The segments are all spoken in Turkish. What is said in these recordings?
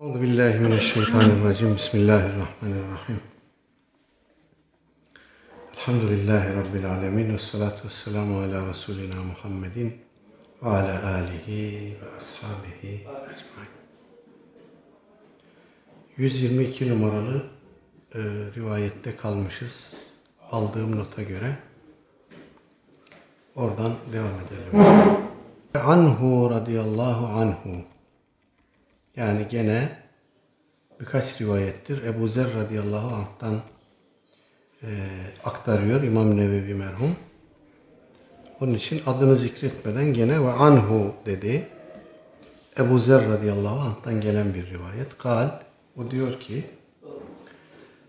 Euzu billahi mineşşeytanirracim. Bismillahirrahmanirrahim. Elhamdülillahi rabbil alamin ve salatu vesselamu ala resulina Muhammedin ve ala alihi ve ashabihi ecmaîn. 122 numaralı e, rivayette kalmışız. Aldığım nota göre oradan devam edelim. Anhu radıyallahu anhu yani gene birkaç rivayettir. Ebu Zer radıyallahu anh'tan e, aktarıyor İmam Nevevi merhum. Onun için adını zikretmeden gene ve anhu dedi. Ebu Zer radıyallahu anh'tan gelen bir rivayet. Kal, o diyor ki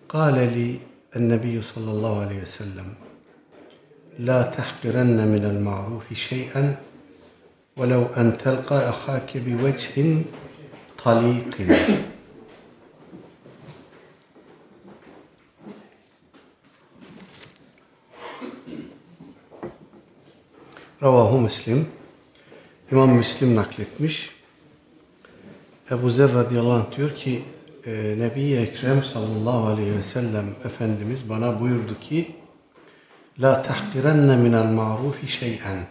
Kale li النبي صلى الله عليه وسلم لا تحقرن من المعروف شيئا ولو أن تلقى أخاك بوجه hali थे Ravahu Müslim. İmam Müslim nakletmiş. Ebu Zer radıyallahu anh diyor ki e, Nebi Ekrem sallallahu aleyhi ve sellem Efendimiz bana buyurdu ki La tahkirenne minel marufi şey'en.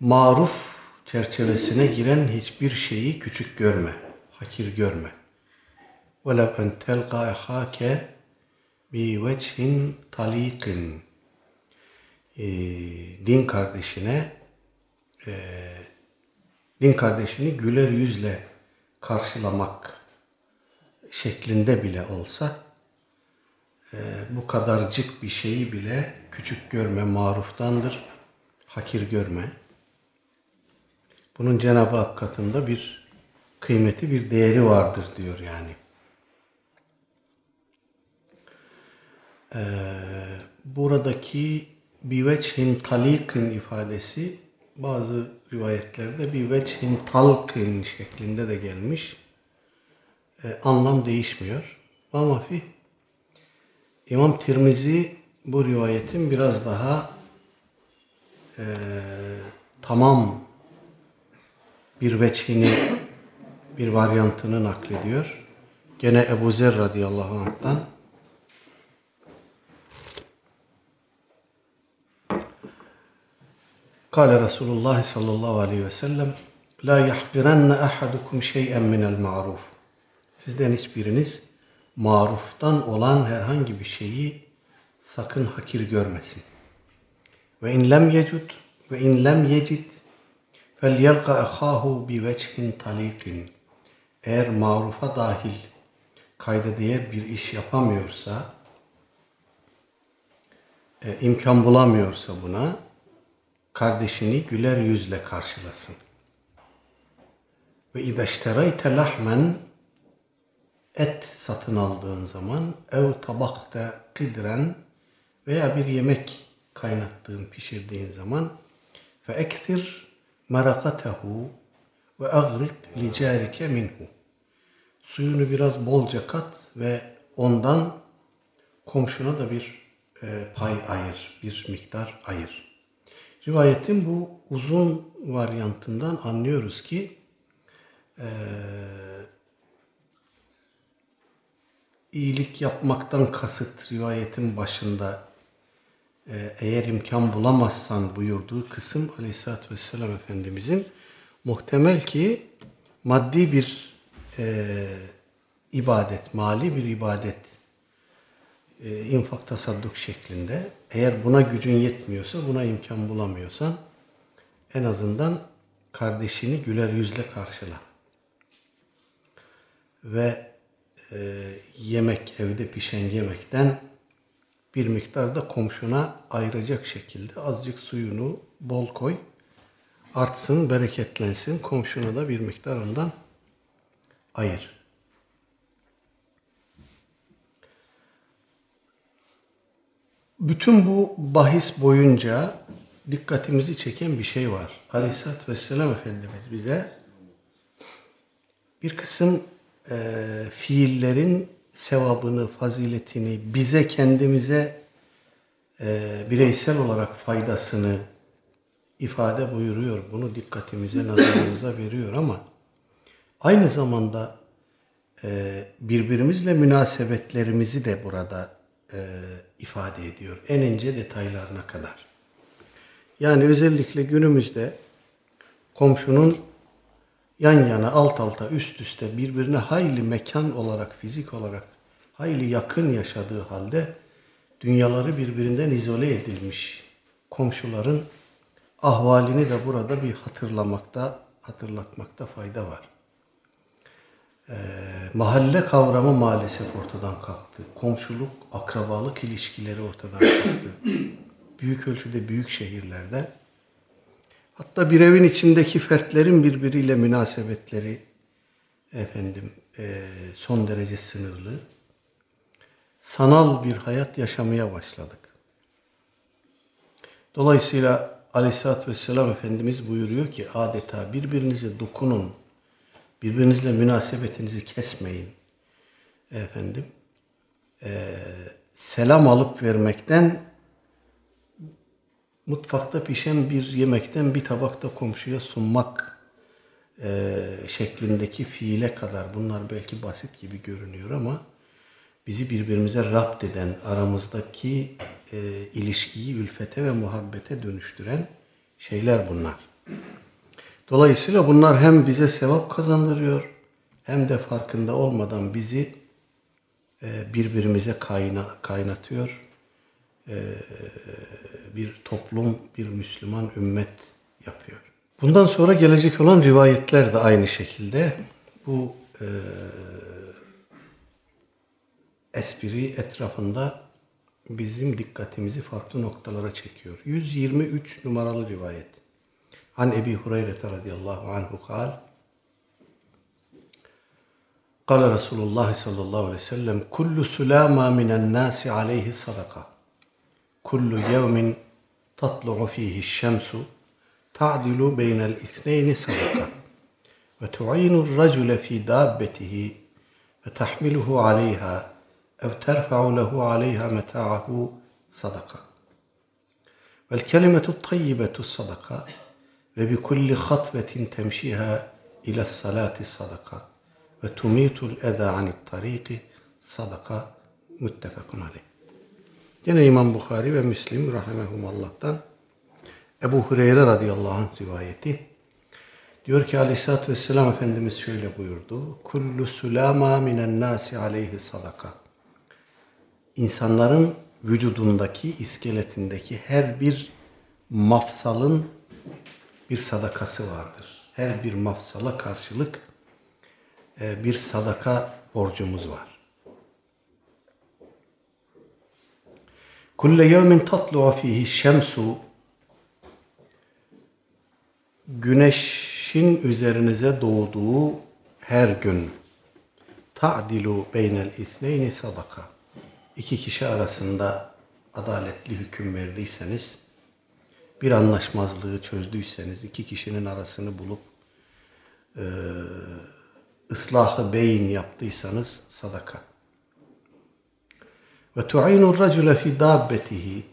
Maruf çerçevesine giren hiçbir şeyi küçük görme, hakir görme. وَلَوْ اَنْ تَلْقَى اَخَاكَ بِوَجْهٍ طَلِيقٍ e, din kardeşine e, din kardeşini güler yüzle karşılamak şeklinde bile olsa e, bu kadarcık bir şeyi bile küçük görme maruftandır, hakir görme. Bunun Cenab-ı Hak katında bir kıymeti, bir değeri vardır diyor yani. Ee, buradaki biveçhin talikin ifadesi bazı rivayetlerde biveçhin talkin şeklinde de gelmiş. Ee, anlam değişmiyor. Ama fi İmam Tirmizi bu rivayetin biraz daha e, tamam bir veçhini, bir varyantını naklediyor. Gene Ebu Zer radıyallahu anh'tan Kale Resulullah sallallahu aleyhi ve sellem La yahqirenne ahadukum şey'en minel ma'ruf Sizden hiçbiriniz maruftan olan herhangi bir şeyi sakın hakir görmesin. Ve in lem yecud ve in lem yecid فَلْيَلْقَ اَخَاهُ بِوَجْهٍ طَلِيقٍ Eğer marufa dahil kayda değer bir iş yapamıyorsa, e, imkan bulamıyorsa buna, kardeşini güler yüzle karşılasın. Ve اِذَا lahmen et satın aldığın zaman ev tabakta kidren veya bir yemek kaynattığın, pişirdiğin zaman fe ektir merakatehu ve agrik li minhu. Suyunu biraz bolca kat ve ondan komşuna da bir e, pay ayır, bir miktar ayır. Rivayetin bu uzun varyantından anlıyoruz ki e, iyilik yapmaktan kasıt rivayetin başında eğer imkan bulamazsan buyurduğu kısım Aleyhisselatü Vesselam Efendimizin muhtemel ki maddi bir e, ibadet, mali bir ibadet e, infak tasadduk şeklinde eğer buna gücün yetmiyorsa, buna imkan bulamıyorsan en azından kardeşini güler yüzle karşıla. Ve e, yemek, evde pişen yemekten bir miktar da komşuna ayıracak şekilde azıcık suyunu bol koy. Artsın, bereketlensin. Komşuna da bir miktar ondan ayır. Bütün bu bahis boyunca dikkatimizi çeken bir şey var. Aleyhisselatü Vesselam Efendimiz bize bir kısım e, fiillerin sevabını, faziletini, bize kendimize e, bireysel olarak faydasını ifade buyuruyor. Bunu dikkatimize, nazarımıza veriyor ama Aynı zamanda e, birbirimizle münasebetlerimizi de burada e, ifade ediyor. En ince detaylarına kadar. Yani özellikle günümüzde komşunun yan yana, alt alta, üst üste birbirine hayli mekan olarak, fizik olarak hayli yakın yaşadığı halde dünyaları birbirinden izole edilmiş komşuların ahvalini de burada bir hatırlamakta, hatırlatmakta fayda var. Ee, mahalle kavramı maalesef ortadan kalktı. Komşuluk, akrabalık ilişkileri ortadan kalktı. büyük ölçüde büyük şehirlerde hatta bir evin içindeki fertlerin birbiriyle münasebetleri efendim e, son derece sınırlı. Sanal bir hayat yaşamaya başladık. Dolayısıyla Aleyhisselatü Vesselam Efendimiz buyuruyor ki adeta birbirinize dokunun, birbirinizle münasebetinizi kesmeyin. Efendim, e, selam alıp vermekten mutfakta pişen bir yemekten bir tabakta komşuya sunmak e, şeklindeki fiile kadar bunlar belki basit gibi görünüyor ama bizi birbirimize rapt eden, aramızdaki e, ilişkiyi ülfete ve muhabbete dönüştüren şeyler bunlar. Dolayısıyla bunlar hem bize sevap kazandırıyor hem de farkında olmadan bizi e, birbirimize kayna, kaynatıyor. E, bir toplum, bir Müslüman ümmet yapıyor. Bundan sonra gelecek olan rivayetler de aynı şekilde bu e, espri etrafında bizim dikkatimizi farklı noktalara çekiyor. 123 numaralı rivayet. An Ebi Hureyre radıyallahu anhu kal قال رسول الله صلى الله عليه وسلم كل سلامة من الناس عليه صدقة كل يوم تطلع فيه الشمس تعدل بين الاثنين صدقة وتعين الرجل في دابته فتحمله عليها أو ترفع له عليها متاعه صدقة. والكلمة الطيبة الصدقة وبكل خطوة تمشيها إلى الصلاة صدقة وتميت الأذى عن الطريق صدقة متفق عليه. Yine İmam Bukhari ve Müslim rahimehullah'tan Ebu Hureyre radıyallahu anh rivayeti diyor ki aleyhissalatü vesselam Efendimiz şöyle buyurdu. Kullu sulama minen nasi aleyhi sadaka. İnsanların vücudundaki, iskeletindeki her bir mafsalın bir sadakası vardır. Her bir mafsala karşılık e, bir sadaka borcumuz var. Kulle yevmin tatlu'u fihi şemsu Güneşin üzerinize doğduğu her gün ta'dilu beynel ithneyni sadaka. İki kişi arasında adaletli hüküm verdiyseniz, bir anlaşmazlığı çözdüyseniz, iki kişinin arasını bulup e, ıslahı beyin yaptıysanız sadaka. Racule fi dabbetihi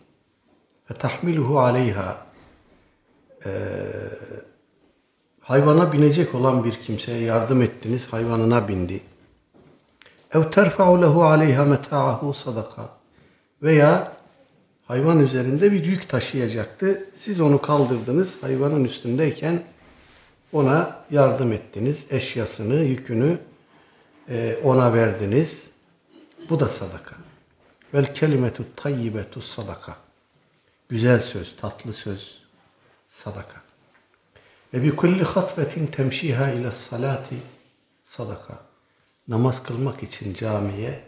ve tahmiluhu aleyha hayvana binecek olan bir kimseye yardım ettiniz, hayvanına bindi. Ev terfa'u lehu aleyha meta'ahu sadaka. Veya hayvan üzerinde bir yük taşıyacaktı. Siz onu kaldırdınız, hayvanın üstündeyken ona yardım ettiniz. Eşyasını, yükünü ona verdiniz. Bu da sadaka. Vel kelimetu tayyibetu sadaka. Güzel söz, tatlı söz, sadaka. Ve bi kulli hatvetin temşiha ile salati sadaka. Namaz kılmak için camiye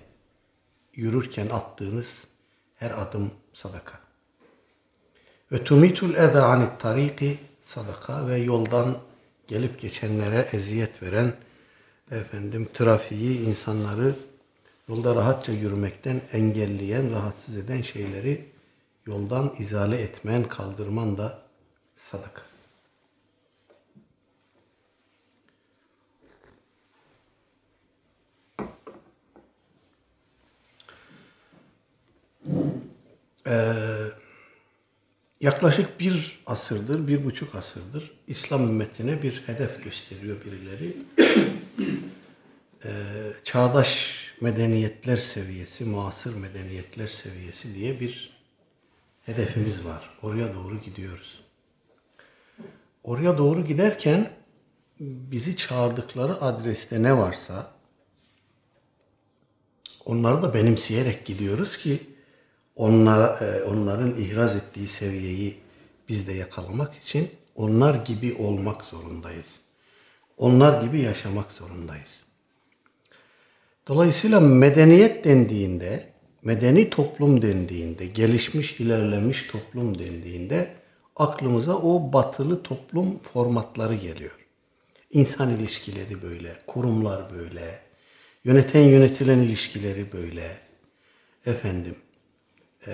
yürürken attığınız her adım sadaka. Ve tumitul eza anit tariki sadaka ve yoldan gelip geçenlere eziyet veren efendim trafiği, insanları yolda rahatça yürümekten engelleyen, rahatsız eden şeyleri yoldan izale etmen, kaldırman da sadaka. Ee, yaklaşık bir asırdır, bir buçuk asırdır İslam ümmetine bir hedef gösteriyor birileri. E, çağdaş medeniyetler seviyesi, muasır medeniyetler seviyesi diye bir hedefimiz var. Oraya doğru gidiyoruz. Oraya doğru giderken bizi çağırdıkları adreste ne varsa onları da benimseyerek gidiyoruz ki onlar, e, onların ihraz ettiği seviyeyi biz de yakalamak için onlar gibi olmak zorundayız. Onlar gibi yaşamak zorundayız. Dolayısıyla medeniyet dendiğinde, medeni toplum dendiğinde, gelişmiş, ilerlemiş toplum dendiğinde aklımıza o batılı toplum formatları geliyor. İnsan ilişkileri böyle, kurumlar böyle, yöneten yönetilen ilişkileri böyle, efendim, e,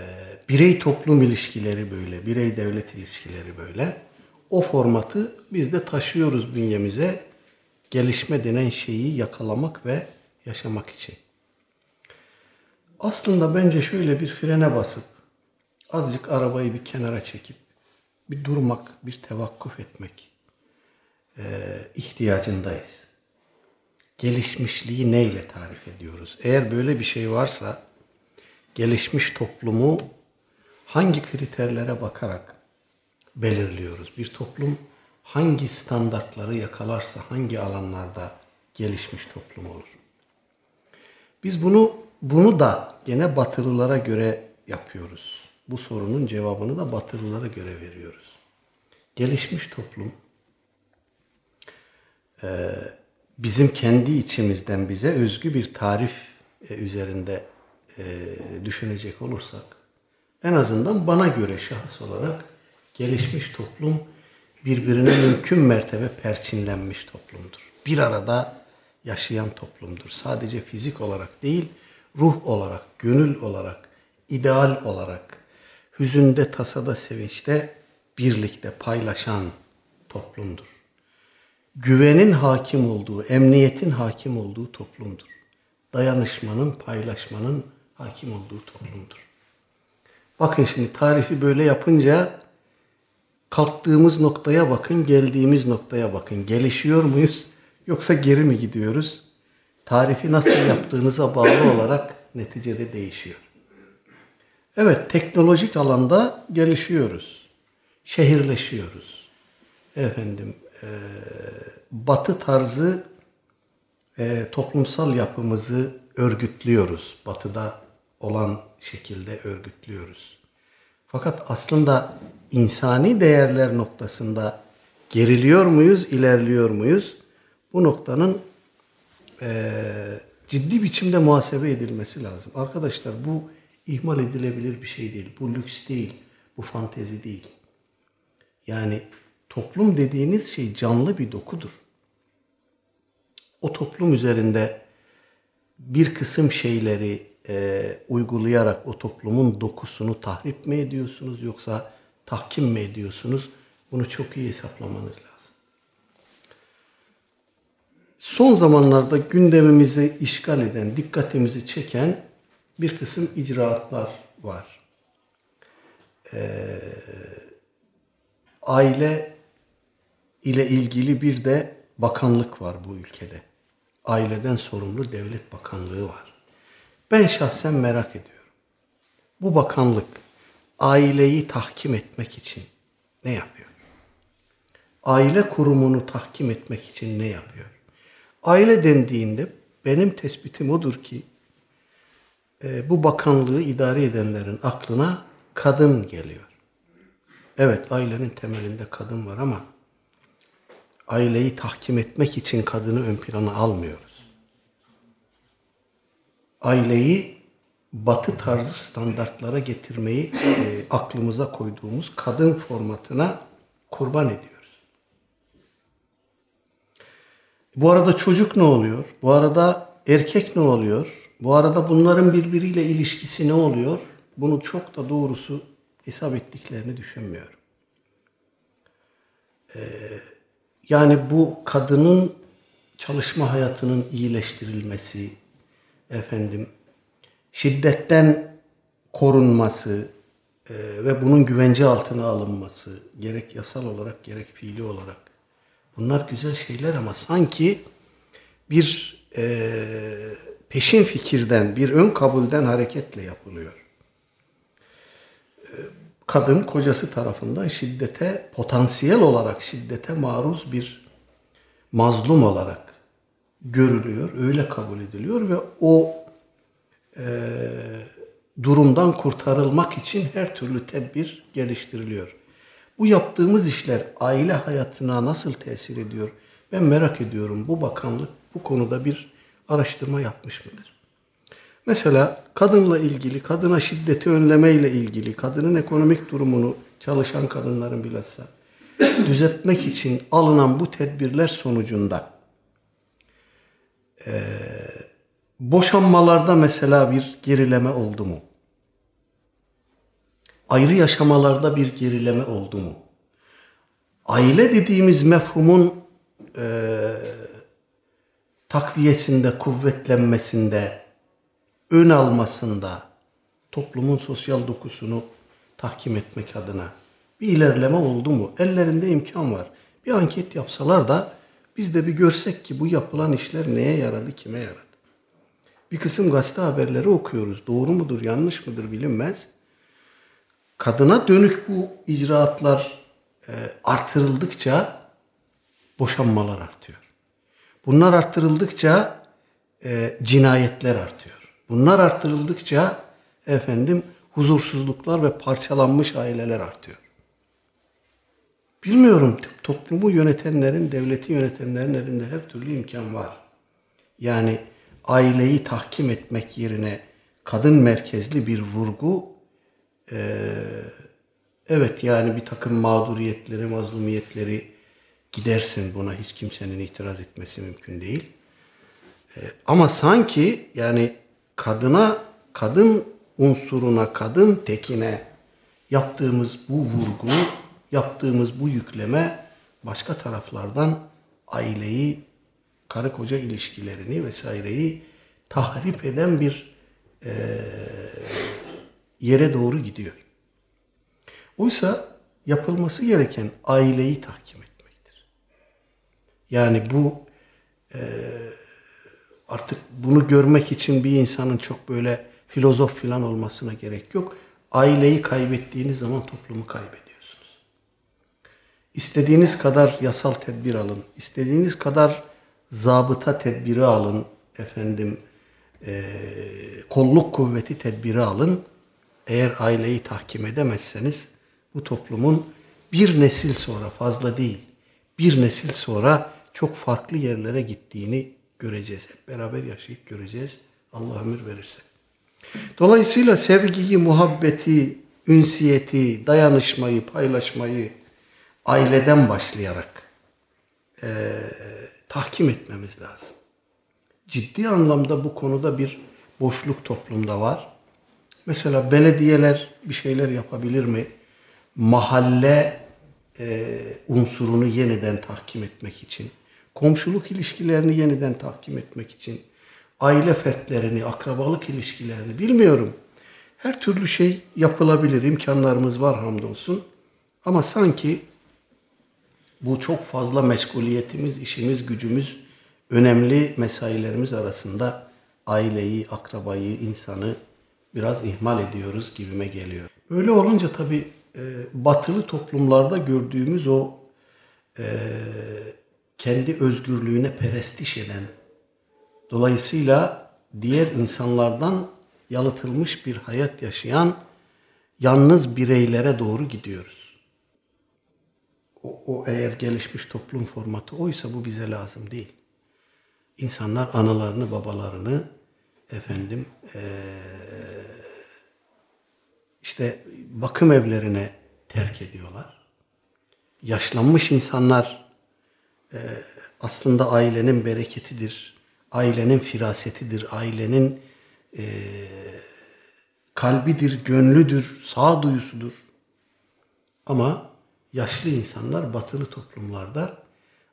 birey toplum ilişkileri böyle, birey devlet ilişkileri böyle. O formatı biz de taşıyoruz bünyemize gelişme denen şeyi yakalamak ve yaşamak için. Aslında bence şöyle bir frene basıp azıcık arabayı bir kenara çekip bir durmak, bir tevakkuf etmek e, ihtiyacındayız. Gelişmişliği neyle tarif ediyoruz? Eğer böyle bir şey varsa gelişmiş toplumu hangi kriterlere bakarak belirliyoruz? Bir toplum hangi standartları yakalarsa hangi alanlarda gelişmiş toplum olur? Biz bunu bunu da gene batılılara göre yapıyoruz. Bu sorunun cevabını da batılılara göre veriyoruz. Gelişmiş toplum e, bizim kendi içimizden bize özgü bir tarif e, üzerinde e, düşünecek olursak en azından bana göre şahıs olarak gelişmiş toplum birbirine mümkün mertebe perçinlenmiş toplumdur. Bir arada yaşayan toplumdur. Sadece fizik olarak değil, ruh olarak, gönül olarak, ideal olarak, hüzünde, tasada, sevinçte birlikte paylaşan toplumdur. Güvenin hakim olduğu, emniyetin hakim olduğu toplumdur. Dayanışmanın, paylaşmanın hakim olduğu toplumdur. Bakın şimdi tarifi böyle yapınca kalktığımız noktaya bakın, geldiğimiz noktaya bakın. Gelişiyor muyuz yoksa geri mi gidiyoruz? Tarifi nasıl yaptığınıza bağlı olarak neticede değişiyor. Evet, teknolojik alanda gelişiyoruz. Şehirleşiyoruz. Efendim, e, batı tarzı e, toplumsal yapımızı örgütlüyoruz. Batıda olan şekilde örgütlüyoruz. Fakat aslında insani değerler noktasında geriliyor muyuz, ilerliyor muyuz? Bu noktanın e, ciddi biçimde muhasebe edilmesi lazım. Arkadaşlar bu ihmal edilebilir bir şey değil. Bu lüks değil, bu fantezi değil. Yani toplum dediğiniz şey canlı bir dokudur. O toplum üzerinde bir kısım şeyleri e, uygulayarak o toplumun dokusunu tahrip mi ediyorsunuz yoksa tahkim mi ediyorsunuz? Bunu çok iyi hesaplamanız lazım. Son zamanlarda gündemimizi işgal eden, dikkatimizi çeken bir kısım icraatlar var. Ee, aile ile ilgili bir de bakanlık var bu ülkede. Aileden sorumlu devlet bakanlığı var. Ben şahsen merak ediyorum. Bu bakanlık aileyi tahkim etmek için ne yapıyor? Aile kurumunu tahkim etmek için ne yapıyor? Aile dendiğinde benim tespitim odur ki e, bu bakanlığı idare edenlerin aklına kadın geliyor. Evet ailenin temelinde kadın var ama aileyi tahkim etmek için kadını ön plana almıyoruz. Aileyi batı tarzı standartlara getirmeyi e, aklımıza koyduğumuz kadın formatına kurban ediyoruz. Bu arada çocuk ne oluyor? Bu arada erkek ne oluyor? Bu arada bunların birbiriyle ilişkisi ne oluyor? Bunu çok da doğrusu hesap ettiklerini düşünmüyorum. Ee, yani bu kadının çalışma hayatının iyileştirilmesi, efendim şiddetten korunması e, ve bunun güvence altına alınması gerek yasal olarak gerek fiili olarak bunlar güzel şeyler ama sanki bir e, peşin fikirden, bir ön kabulden hareketle yapılıyor. E, kadın kocası tarafından şiddete, potansiyel olarak şiddete maruz bir mazlum olarak görülüyor, öyle kabul ediliyor ve o e, durumdan kurtarılmak için her türlü tedbir geliştiriliyor. Bu yaptığımız işler aile hayatına nasıl tesir ediyor? Ben merak ediyorum bu bakanlık bu konuda bir araştırma yapmış mıdır? Mesela kadınla ilgili, kadına şiddeti önleme ile ilgili, kadının ekonomik durumunu çalışan kadınların bilhassa düzeltmek için alınan bu tedbirler sonucunda e, boşanmalarda mesela bir gerileme oldu mu? Ayrı yaşamalarda bir gerileme oldu mu? Aile dediğimiz mefhumun e, takviyesinde, kuvvetlenmesinde, ön almasında, toplumun sosyal dokusunu tahkim etmek adına bir ilerleme oldu mu? Ellerinde imkan var. Bir anket yapsalar da biz de bir görsek ki bu yapılan işler neye yaradı, kime yaradı? Bir kısım gazete haberleri okuyoruz. Doğru mudur, yanlış mıdır bilinmez. Kadına dönük bu icraatlar e, artırıldıkça boşanmalar artıyor. Bunlar arttırıldıkça e, cinayetler artıyor. Bunlar arttırıldıkça efendim huzursuzluklar ve parçalanmış aileler artıyor. Bilmiyorum toplumu yönetenlerin, devleti yönetenlerin elinde her türlü imkan var. Yani aileyi tahkim etmek yerine kadın merkezli bir vurgu e, evet yani bir takım mağduriyetleri, mazlumiyetleri gidersin buna hiç kimsenin itiraz etmesi mümkün değil. E, ama sanki yani kadına, kadın unsuruna, kadın tekine yaptığımız bu vurgu, yaptığımız bu yükleme başka taraflardan aileyi, karı koca ilişkilerini vesaireyi tahrip eden bir e, yere doğru gidiyor. Oysa yapılması gereken aileyi tahkim etmektir. Yani bu e, artık bunu görmek için bir insanın çok böyle filozof falan olmasına gerek yok. Aileyi kaybettiğiniz zaman toplumu kaybediyorsunuz. İstediğiniz kadar yasal tedbir alın, istediğiniz kadar zabıta tedbiri alın, efendim e, kolluk kuvveti tedbiri alın. Eğer aileyi tahkim edemezseniz bu toplumun bir nesil sonra fazla değil, bir nesil sonra çok farklı yerlere gittiğini göreceğiz. Hep beraber yaşayıp göreceğiz. Allah ömür verirse. Dolayısıyla sevgiyi, muhabbeti, ünsiyeti, dayanışmayı, paylaşmayı aileden başlayarak e, tahkim etmemiz lazım. Ciddi anlamda bu konuda bir boşluk toplumda var. Mesela belediyeler bir şeyler yapabilir mi? Mahalle e, unsurunu yeniden tahkim etmek için komşuluk ilişkilerini yeniden tahkim etmek için, aile fertlerini, akrabalık ilişkilerini bilmiyorum. Her türlü şey yapılabilir, imkanlarımız var hamdolsun. Ama sanki bu çok fazla meşguliyetimiz, işimiz, gücümüz, önemli mesailerimiz arasında aileyi, akrabayı, insanı biraz ihmal ediyoruz gibime geliyor. Böyle olunca tabii e, batılı toplumlarda gördüğümüz o e, kendi özgürlüğüne perestiş eden, dolayısıyla diğer insanlardan yalıtılmış bir hayat yaşayan yalnız bireylere doğru gidiyoruz. O, o eğer gelişmiş toplum formatı oysa bu bize lazım değil. İnsanlar analarını, babalarını efendim ee, işte bakım evlerine terk ediyorlar. Yaşlanmış insanlar e, aslında ailenin bereketidir, ailenin firasetidir, ailenin e, kalbidir, gönlüdür, sağduyusudur. Ama yaşlı insanlar batılı toplumlarda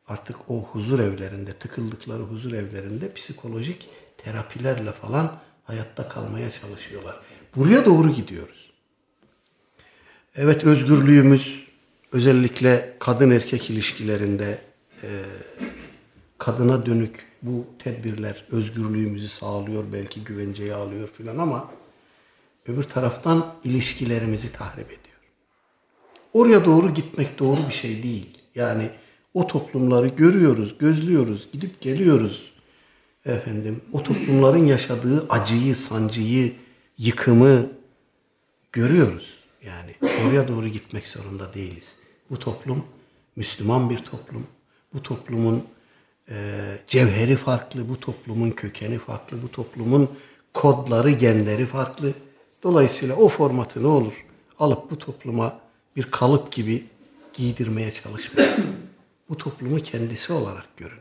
artık o huzur evlerinde, tıkıldıkları huzur evlerinde psikolojik terapilerle falan hayatta kalmaya çalışıyorlar. Buraya doğru gidiyoruz. Evet özgürlüğümüz özellikle kadın erkek ilişkilerinde e, kadına dönük bu tedbirler özgürlüğümüzü sağlıyor, belki güvenceyi alıyor filan ama öbür taraftan ilişkilerimizi tahrip ediyor. Oraya doğru gitmek doğru bir şey değil. Yani o toplumları görüyoruz, gözlüyoruz, gidip geliyoruz. Efendim, o toplumların yaşadığı acıyı, sancıyı, yıkımı görüyoruz. Yani oraya doğru gitmek zorunda değiliz. Bu toplum Müslüman bir toplum. Bu toplumun e, cevheri farklı, bu toplumun kökeni farklı, bu toplumun kodları, genleri farklı. Dolayısıyla o formatı ne olur alıp bu topluma bir kalıp gibi giydirmeye çalışmayın. Bu toplumu kendisi olarak görün.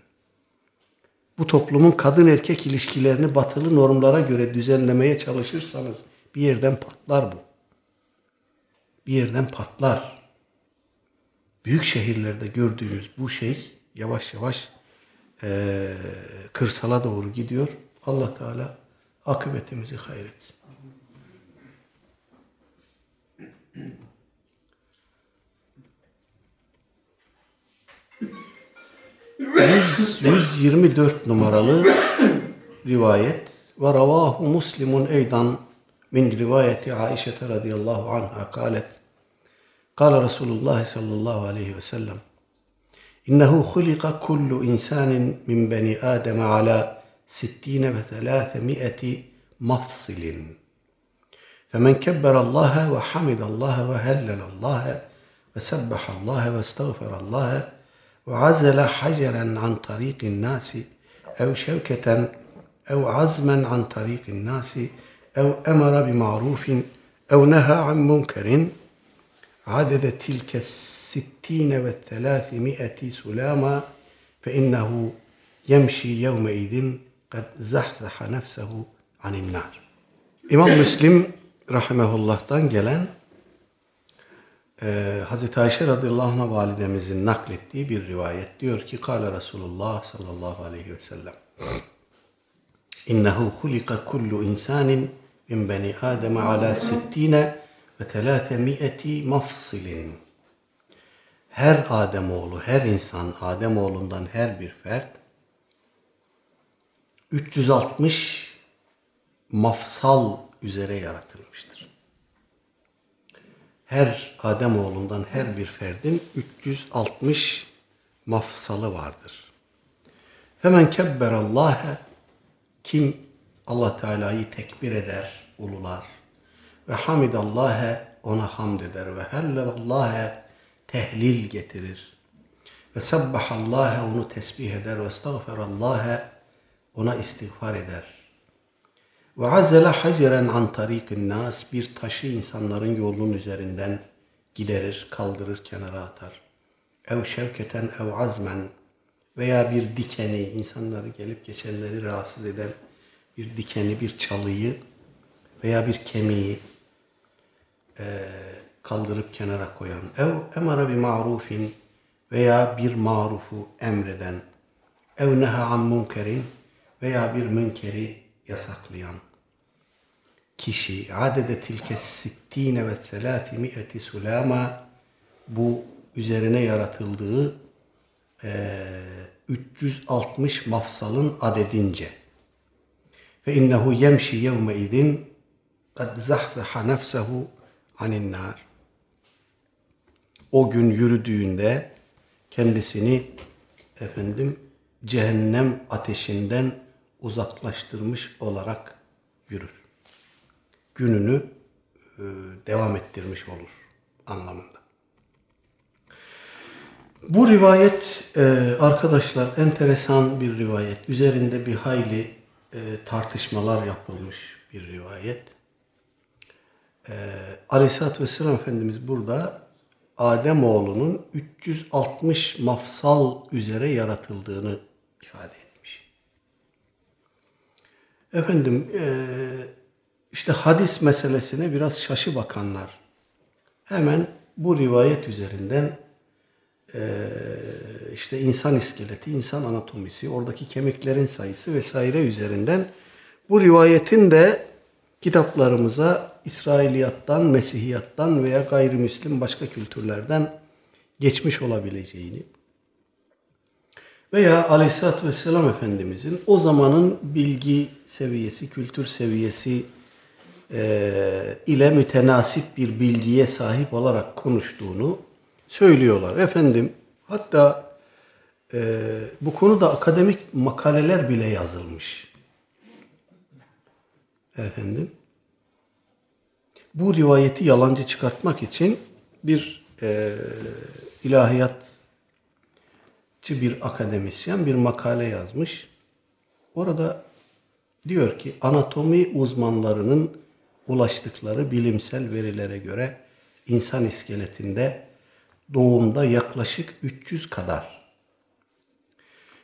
Bu toplumun kadın erkek ilişkilerini batılı normlara göre düzenlemeye çalışırsanız bir yerden patlar bu. Bir yerden patlar. Büyük şehirlerde gördüğümüz bu şey yavaş yavaş e, kırsala doğru gidiyor. Allah Teala akıbetimizi hayretsin. 124 numaralı rivayet ve ravahu muslimun eydan min rivayeti Aişe radıyallahu anha kalet قال رسول الله صلى الله عليه وسلم إنه خلق كل إنسان من بني آدم على ستين وثلاثمائة مفصل فمن كبر الله وحمد الله وهلل الله وسبح الله واستغفر الله وعزل حجرا عن طريق الناس أو شوكة أو عزما عن طريق الناس أو أمر بمعروف أو نهى عن منكر. عدد تلك الستين والثلاثمائة سلاما فإنه يمشي يومئذ قد زحزح نفسه عن النار. İmam Müslim rahimehullah'tan gelen e, Hazreti Ayşe radıyallahu anh validemizin naklettiği bir rivayet. Diyor ki Kale Resulullah sallallahu aleyhi ve sellem İnnehu hulika kullu insanin min beni Adem ala sittine ve telâtemi'eti mafsilin. Her Ademoğlu, her insan, Ademoğlundan her bir fert 360 mafsal üzere yaratılmıştır her Adem oğlundan her bir ferdin 360 mafsalı vardır. Femen kebberallâhe kim Allah Teala'yı tekbir eder, ulular. Ve hamidallâhe ona hamd eder. Ve hellellâhe tehlil getirir. Ve sabbahallâhe onu tesbih eder. Ve estağferallâhe ona istiğfar eder ve azele haceren an tarikin nas bir taşı insanların yolunun üzerinden giderir, kaldırır, kenara atar. Ev şevketen ev azmen veya bir dikeni insanları gelip geçenleri rahatsız eden bir dikeni, bir çalıyı veya bir kemiği e, kaldırıp kenara koyan. Ev emara bir marufin veya bir marufu emreden. Ev neha an munkerin veya bir münkeri yasaklayan kişi. Adede tilke sittine ve selati mi'eti sulama bu üzerine yaratıldığı e, 360 mafsalın adedince. Ve innehu yemşi yevme idin kad zahzaha nefsehu anin nar o gün yürüdüğünde kendisini efendim cehennem ateşinden uzaklaştırmış olarak yürür gününü e, devam ettirmiş olur anlamında. Bu rivayet e, arkadaşlar enteresan bir rivayet. Üzerinde bir hayli e, tartışmalar yapılmış bir rivayet. E, Aleyhisselatü Vesselam Efendimiz burada Adem oğlunun 360 mafsal üzere yaratıldığını ifade etmiş. Efendim e, işte hadis meselesine biraz şaşı bakanlar hemen bu rivayet üzerinden işte insan iskeleti, insan anatomisi, oradaki kemiklerin sayısı vesaire üzerinden bu rivayetin de kitaplarımıza İsrailiyattan, Mesihiyattan veya gayrimüslim başka kültürlerden geçmiş olabileceğini Veya Aleyhisselatü Vesselam Efendimizin o zamanın bilgi seviyesi, kültür seviyesi e, ile mütenasip bir bilgiye sahip olarak konuştuğunu söylüyorlar. Efendim hatta e, bu konuda akademik makaleler bile yazılmış. Efendim bu rivayeti yalancı çıkartmak için bir e, ilahiyatçı bir akademisyen bir makale yazmış. Orada diyor ki anatomi uzmanlarının ulaştıkları bilimsel verilere göre insan iskeletinde doğumda yaklaşık 300 kadar.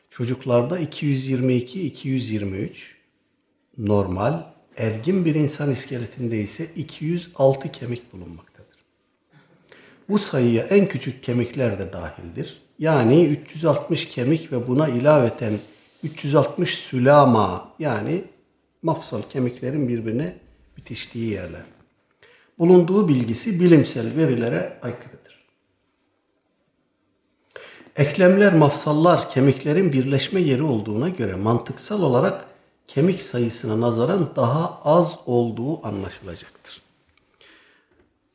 Çocuklarda 222-223 normal, ergin bir insan iskeletinde ise 206 kemik bulunmaktadır. Bu sayıya en küçük kemikler de dahildir. Yani 360 kemik ve buna ilaveten 360 sülama yani mafsal kemiklerin birbirine bitiştiği yerler. Bulunduğu bilgisi bilimsel verilere aykırıdır. Eklemler, mafsallar kemiklerin birleşme yeri olduğuna göre mantıksal olarak kemik sayısına nazaran daha az olduğu anlaşılacaktır.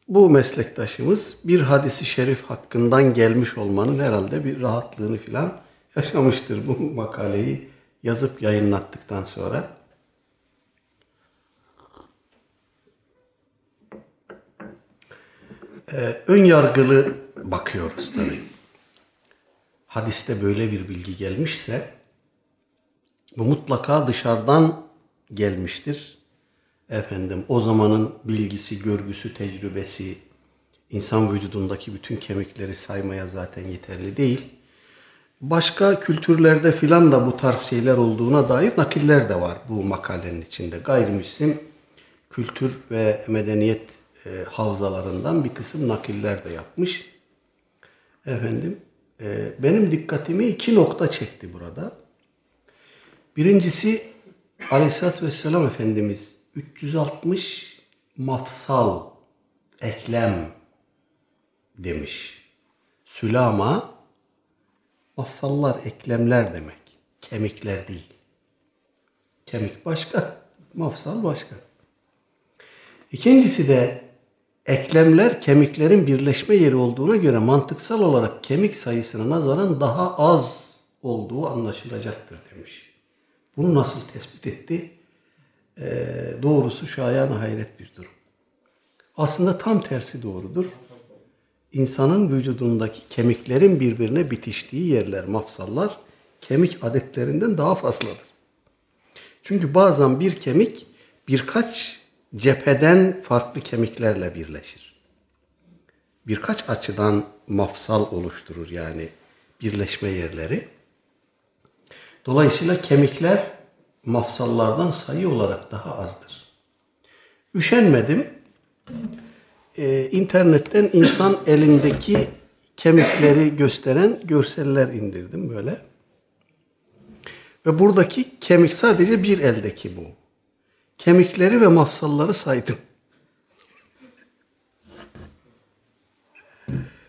Bu meslektaşımız bir hadisi şerif hakkından gelmiş olmanın herhalde bir rahatlığını filan yaşamıştır bu makaleyi yazıp yayınlattıktan sonra. Ee, ön yargılı bakıyoruz tabii. Hadiste böyle bir bilgi gelmişse bu mutlaka dışarıdan gelmiştir. Efendim o zamanın bilgisi, görgüsü, tecrübesi insan vücudundaki bütün kemikleri saymaya zaten yeterli değil. Başka kültürlerde filan da bu tarz şeyler olduğuna dair nakiller de var bu makalenin içinde. Gayrimüslim kültür ve medeniyet e, havzalarından bir kısım nakiller de yapmış. Efendim e, benim dikkatimi iki nokta çekti burada. Birincisi Aleyhisselatü Vesselam Efendimiz 360 mafsal eklem demiş. Sülama mafsallar, eklemler demek. Kemikler değil. Kemik başka, mafsal başka. İkincisi de eklemler kemiklerin birleşme yeri olduğuna göre mantıksal olarak kemik sayısına nazaran daha az olduğu anlaşılacaktır demiş. Bunu nasıl tespit etti? Ee, doğrusu şayan hayret bir durum. Aslında tam tersi doğrudur. İnsanın vücudundaki kemiklerin birbirine bitiştiği yerler, mafsallar, kemik adetlerinden daha fazladır. Çünkü bazen bir kemik birkaç cepheden farklı kemiklerle birleşir. Birkaç açıdan mafsal oluşturur yani birleşme yerleri. Dolayısıyla kemikler mafsallardan sayı olarak daha azdır. Üşenmedim. Ee, internetten insan elindeki kemikleri gösteren görseller indirdim böyle. Ve buradaki kemik sadece bir eldeki bu. Kemikleri ve mafsalları saydım.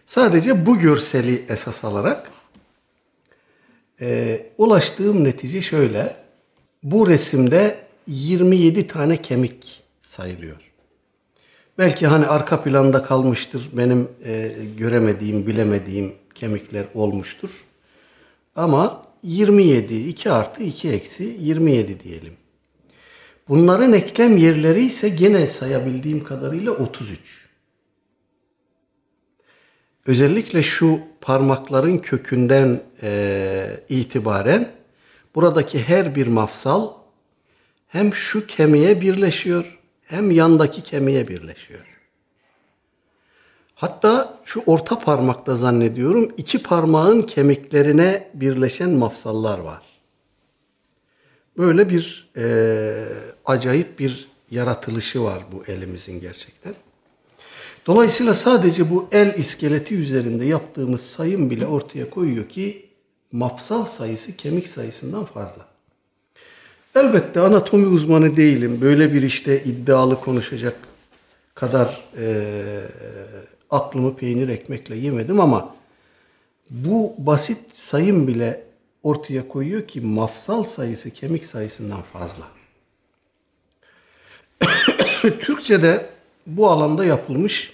Sadece bu görseli esas alarak e, ulaştığım netice şöyle. Bu resimde 27 tane kemik sayılıyor. Belki hani arka planda kalmıştır, benim e, göremediğim, bilemediğim kemikler olmuştur. Ama 27, 2 artı 2 eksi 27 diyelim. Bunların eklem yerleri ise gene sayabildiğim kadarıyla 33. Özellikle şu parmakların kökünden e, itibaren buradaki her bir mafsal hem şu kemiğe birleşiyor hem yandaki kemiğe birleşiyor. Hatta şu orta parmakta zannediyorum iki parmağın kemiklerine birleşen mafsallar var. Böyle bir e, acayip bir yaratılışı var bu elimizin gerçekten. Dolayısıyla sadece bu el iskeleti üzerinde yaptığımız sayım bile ortaya koyuyor ki mafsal sayısı kemik sayısından fazla. Elbette anatomi uzmanı değilim. Böyle bir işte iddialı konuşacak kadar e, aklımı peynir ekmekle yemedim ama bu basit sayım bile ortaya koyuyor ki mafsal sayısı kemik sayısından fazla. Türkçe'de bu alanda yapılmış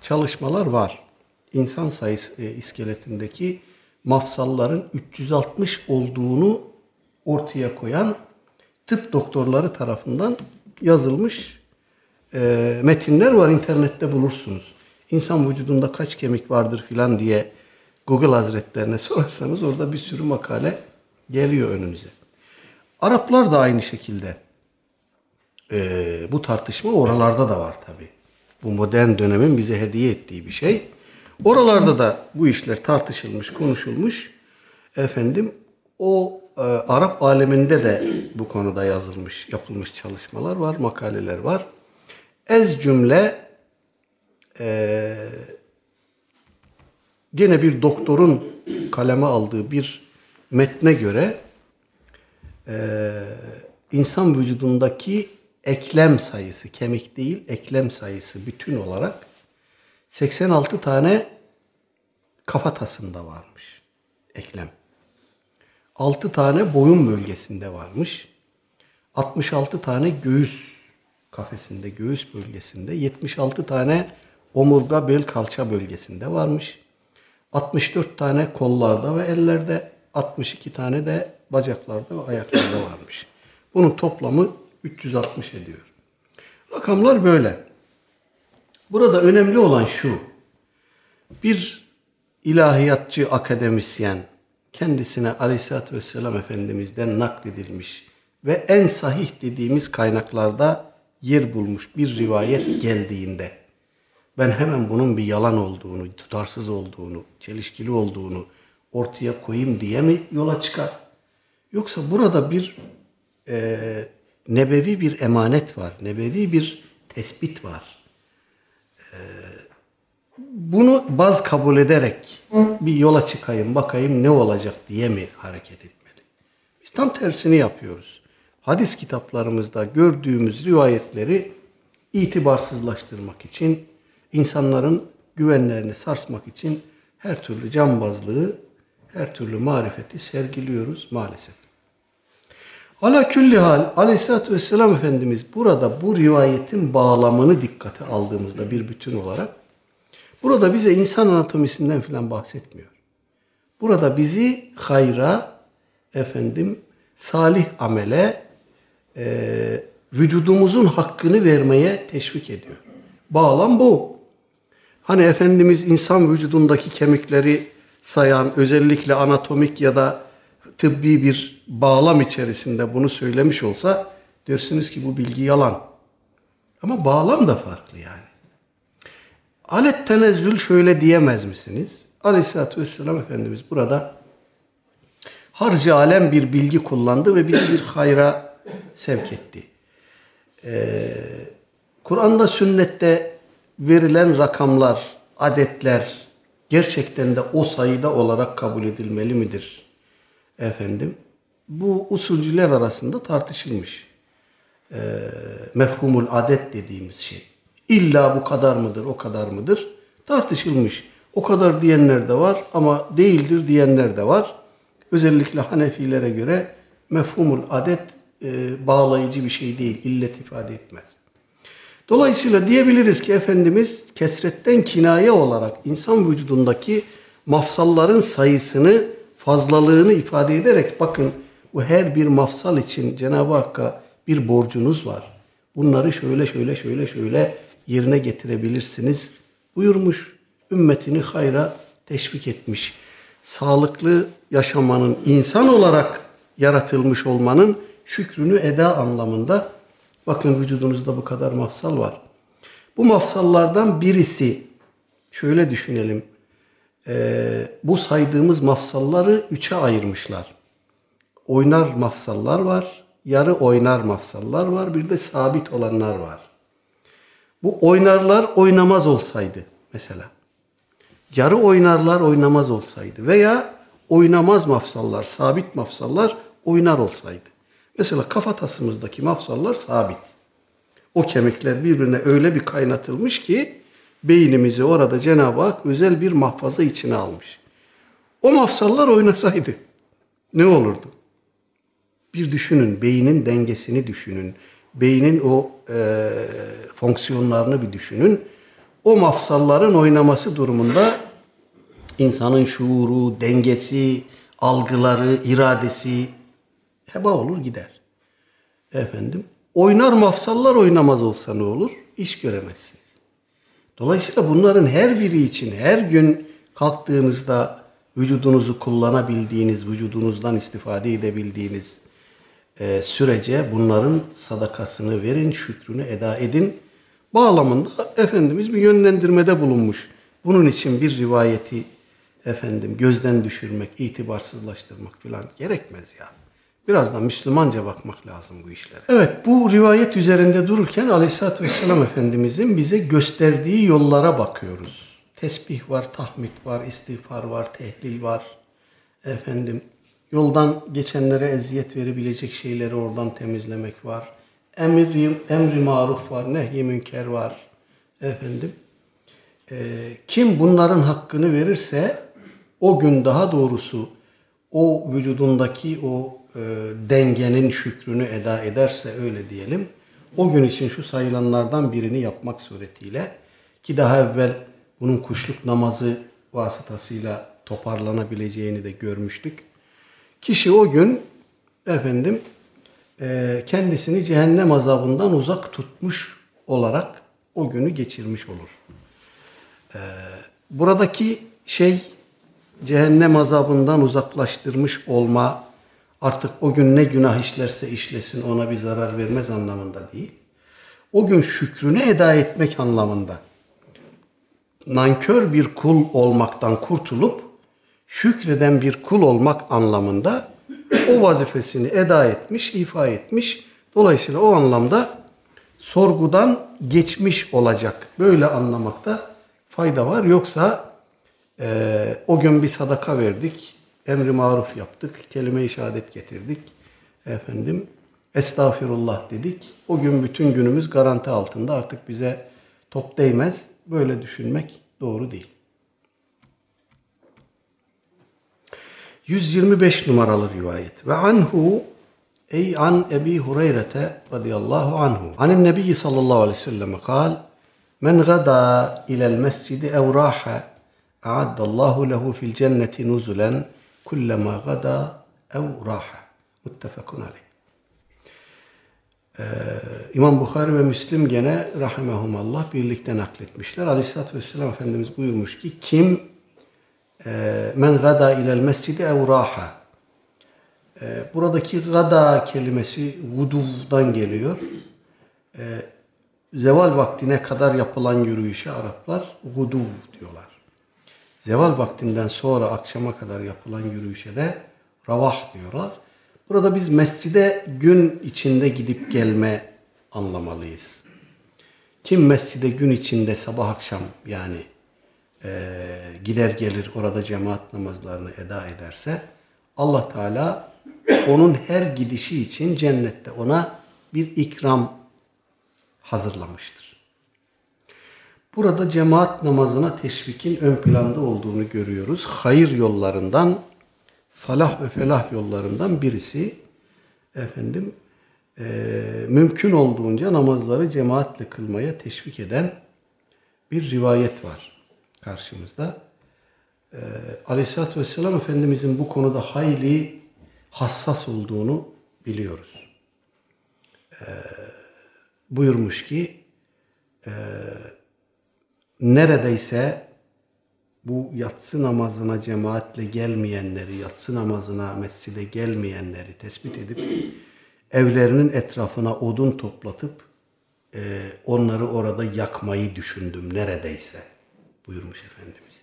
çalışmalar var. İnsan sayısı e, iskeletindeki mafsalların 360 olduğunu ortaya koyan tıp doktorları tarafından yazılmış e, metinler var internette bulursunuz. İnsan vücudunda kaç kemik vardır filan diye Google Hazretlerine sorarsanız orada bir sürü makale geliyor önünüze. Araplar da aynı şekilde e, bu tartışma oralarda da var tabi. Bu modern dönemin bize hediye ettiği bir şey. Oralarda da bu işler tartışılmış, konuşulmuş. Efendim o e, Arap aleminde de bu konuda yazılmış, yapılmış çalışmalar var, makaleler var. Ez cümle e, gene bir doktorun kaleme aldığı bir metne göre e, insan vücudundaki eklem sayısı, kemik değil eklem sayısı bütün olarak 86 tane kafatasında varmış eklem. 6 tane boyun bölgesinde varmış. 66 tane göğüs kafesinde, göğüs bölgesinde. 76 tane omurga, bel, kalça bölgesinde varmış. 64 tane kollarda ve ellerde, 62 tane de bacaklarda ve ayaklarda varmış. Bunun toplamı 360 ediyor. Rakamlar böyle. Burada önemli olan şu. Bir ilahiyatçı akademisyen kendisine Aleyhisselatü Vesselam Efendimiz'den nakledilmiş ve en sahih dediğimiz kaynaklarda yer bulmuş bir rivayet geldiğinde ben hemen bunun bir yalan olduğunu, tutarsız olduğunu, çelişkili olduğunu ortaya koyayım diye mi yola çıkar? Yoksa burada bir e, nebevi bir emanet var, nebevi bir tespit var. Bunu baz kabul ederek bir yola çıkayım, bakayım ne olacak diye mi hareket etmeli? Biz tam tersini yapıyoruz. Hadis kitaplarımızda gördüğümüz rivayetleri itibarsızlaştırmak için, insanların güvenlerini sarsmak için her türlü cambazlığı, her türlü marifeti sergiliyoruz maalesef. Ala külli hal aleyhissalatü vesselam Efendimiz burada bu rivayetin bağlamını dikkate aldığımızda bir bütün olarak burada bize insan anatomisinden filan bahsetmiyor. Burada bizi hayra, efendim salih amele, e, vücudumuzun hakkını vermeye teşvik ediyor. Bağlam bu. Hani Efendimiz insan vücudundaki kemikleri sayan, özellikle anatomik ya da tıbbi bir bağlam içerisinde bunu söylemiş olsa dersiniz ki bu bilgi yalan. Ama bağlam da farklı yani. Alet tenezzül şöyle diyemez misiniz? Aleyhisselatü Vesselam Efendimiz burada harcı alem bir bilgi kullandı ve bizi bir hayra sevk etti. Ee, Kur'an'da sünnette verilen rakamlar, adetler gerçekten de o sayıda olarak kabul edilmeli midir? Efendim, bu usulcüler arasında tartışılmış. Ee, mefhumul adet dediğimiz şey. İlla bu kadar mıdır, o kadar mıdır? Tartışılmış. O kadar diyenler de var ama değildir diyenler de var. Özellikle Hanefilere göre mefhumul adet e, bağlayıcı bir şey değil, illet ifade etmez. Dolayısıyla diyebiliriz ki Efendimiz kesretten kinaye olarak insan vücudundaki mafsalların sayısını, fazlalığını ifade ederek bakın bu her bir mafsal için Cenab-ı Hakk'a bir borcunuz var. Bunları şöyle şöyle şöyle şöyle yerine getirebilirsiniz buyurmuş. Ümmetini hayra teşvik etmiş. Sağlıklı yaşamanın, insan olarak yaratılmış olmanın şükrünü eda anlamında bakın vücudunuzda bu kadar mafsal var. Bu mafsallardan birisi şöyle düşünelim. Ee, bu saydığımız mafsalları üçe ayırmışlar. Oynar mafsallar var, yarı oynar mafsallar var, bir de sabit olanlar var. Bu oynarlar oynamaz olsaydı mesela. Yarı oynarlar oynamaz olsaydı veya oynamaz mafsallar, sabit mafsallar oynar olsaydı. Mesela kafatasımızdaki mafsallar sabit. O kemikler birbirine öyle bir kaynatılmış ki beynimizi orada Cenab-ı Hak özel bir mahfaza içine almış. O mafsallar oynasaydı Ne olurdu? Bir düşünün, beynin dengesini düşünün. Beynin o e, fonksiyonlarını bir düşünün. O mafsalların oynaması durumunda insanın şuuru, dengesi, algıları, iradesi heba olur gider. Efendim, oynar mafsallar oynamaz olsa ne olur? İş göremezsiniz. Dolayısıyla bunların her biri için her gün kalktığınızda vücudunuzu kullanabildiğiniz, vücudunuzdan istifade edebildiğiniz e, sürece bunların sadakasını verin, şükrünü eda edin. Bağlamında Efendimiz bir yönlendirmede bulunmuş. Bunun için bir rivayeti efendim gözden düşürmek, itibarsızlaştırmak falan gerekmez ya. Biraz da Müslümanca bakmak lazım bu işlere. Evet bu rivayet üzerinde dururken Aleyhisselatü Vesselam Efendimizin bize gösterdiği yollara bakıyoruz. Tesbih var, tahmid var, istiğfar var, tehlil var. Efendim yoldan geçenlere eziyet verebilecek şeyleri oradan temizlemek var. Emri, emri maruf var, nehy münker var. Efendim e, kim bunların hakkını verirse o gün daha doğrusu o vücudundaki o e, dengenin şükrünü eda ederse öyle diyelim. O gün için şu sayılanlardan birini yapmak suretiyle ki daha evvel bunun kuşluk namazı vasıtasıyla toparlanabileceğini de görmüştük. Kişi o gün efendim e, kendisini cehennem azabından uzak tutmuş olarak o günü geçirmiş olur. E, buradaki şey cehennem azabından uzaklaştırmış olma artık o gün ne günah işlerse işlesin ona bir zarar vermez anlamında değil. O gün şükrünü eda etmek anlamında. Nankör bir kul olmaktan kurtulup şükreden bir kul olmak anlamında o vazifesini eda etmiş, ifa etmiş. Dolayısıyla o anlamda sorgudan geçmiş olacak. Böyle anlamakta fayda var. Yoksa e, o gün bir sadaka verdik, emri maruf yaptık, kelime-i şehadet getirdik. Efendim, estağfirullah dedik. O gün bütün günümüz garanti altında artık bize top değmez. Böyle düşünmek doğru değil. 125 numaralı rivayet. Ve anhu ey an Ebi Hureyre radıyallahu anhu. Anin Nebi sallallahu aleyhi ve sellem kal Men gada ilel mescidi ev raha a'addallahu lehu fil cenneti nuzulen kullama gada ev raha. Muttefakun aleyh. Ee, İmam Bukhari ve Müslim gene rahimehumallah birlikte nakletmişler. Aleyhisselatü Vesselam Efendimiz buyurmuş ki kim men gada ilel mescidi ev raha. Ee, buradaki gada kelimesi guduvdan geliyor. Ee, zeval vaktine kadar yapılan yürüyüşe Araplar guduv diyorlar. Zeval vaktinden sonra akşama kadar yapılan yürüyüşe de ravah diyorlar. Burada biz mescide gün içinde gidip gelme anlamalıyız. Kim mescide gün içinde sabah akşam yani e, gider gelir orada cemaat namazlarını eda ederse Allah Teala onun her gidişi için cennette ona bir ikram hazırlamıştır. Burada cemaat namazına teşvikin ön planda olduğunu görüyoruz. Hayır yollarından, salah ve felah yollarından birisi efendim e, mümkün olduğunca namazları cemaatle kılmaya teşvik eden bir rivayet var karşımızda. Ee, Aleyhisselatü Vesselam Efendimizin bu konuda hayli hassas olduğunu biliyoruz. Ee, buyurmuş ki e, neredeyse bu yatsı namazına cemaatle gelmeyenleri, yatsı namazına mescide gelmeyenleri tespit edip evlerinin etrafına odun toplatıp e, onları orada yakmayı düşündüm neredeyse buyurmuş Efendimiz.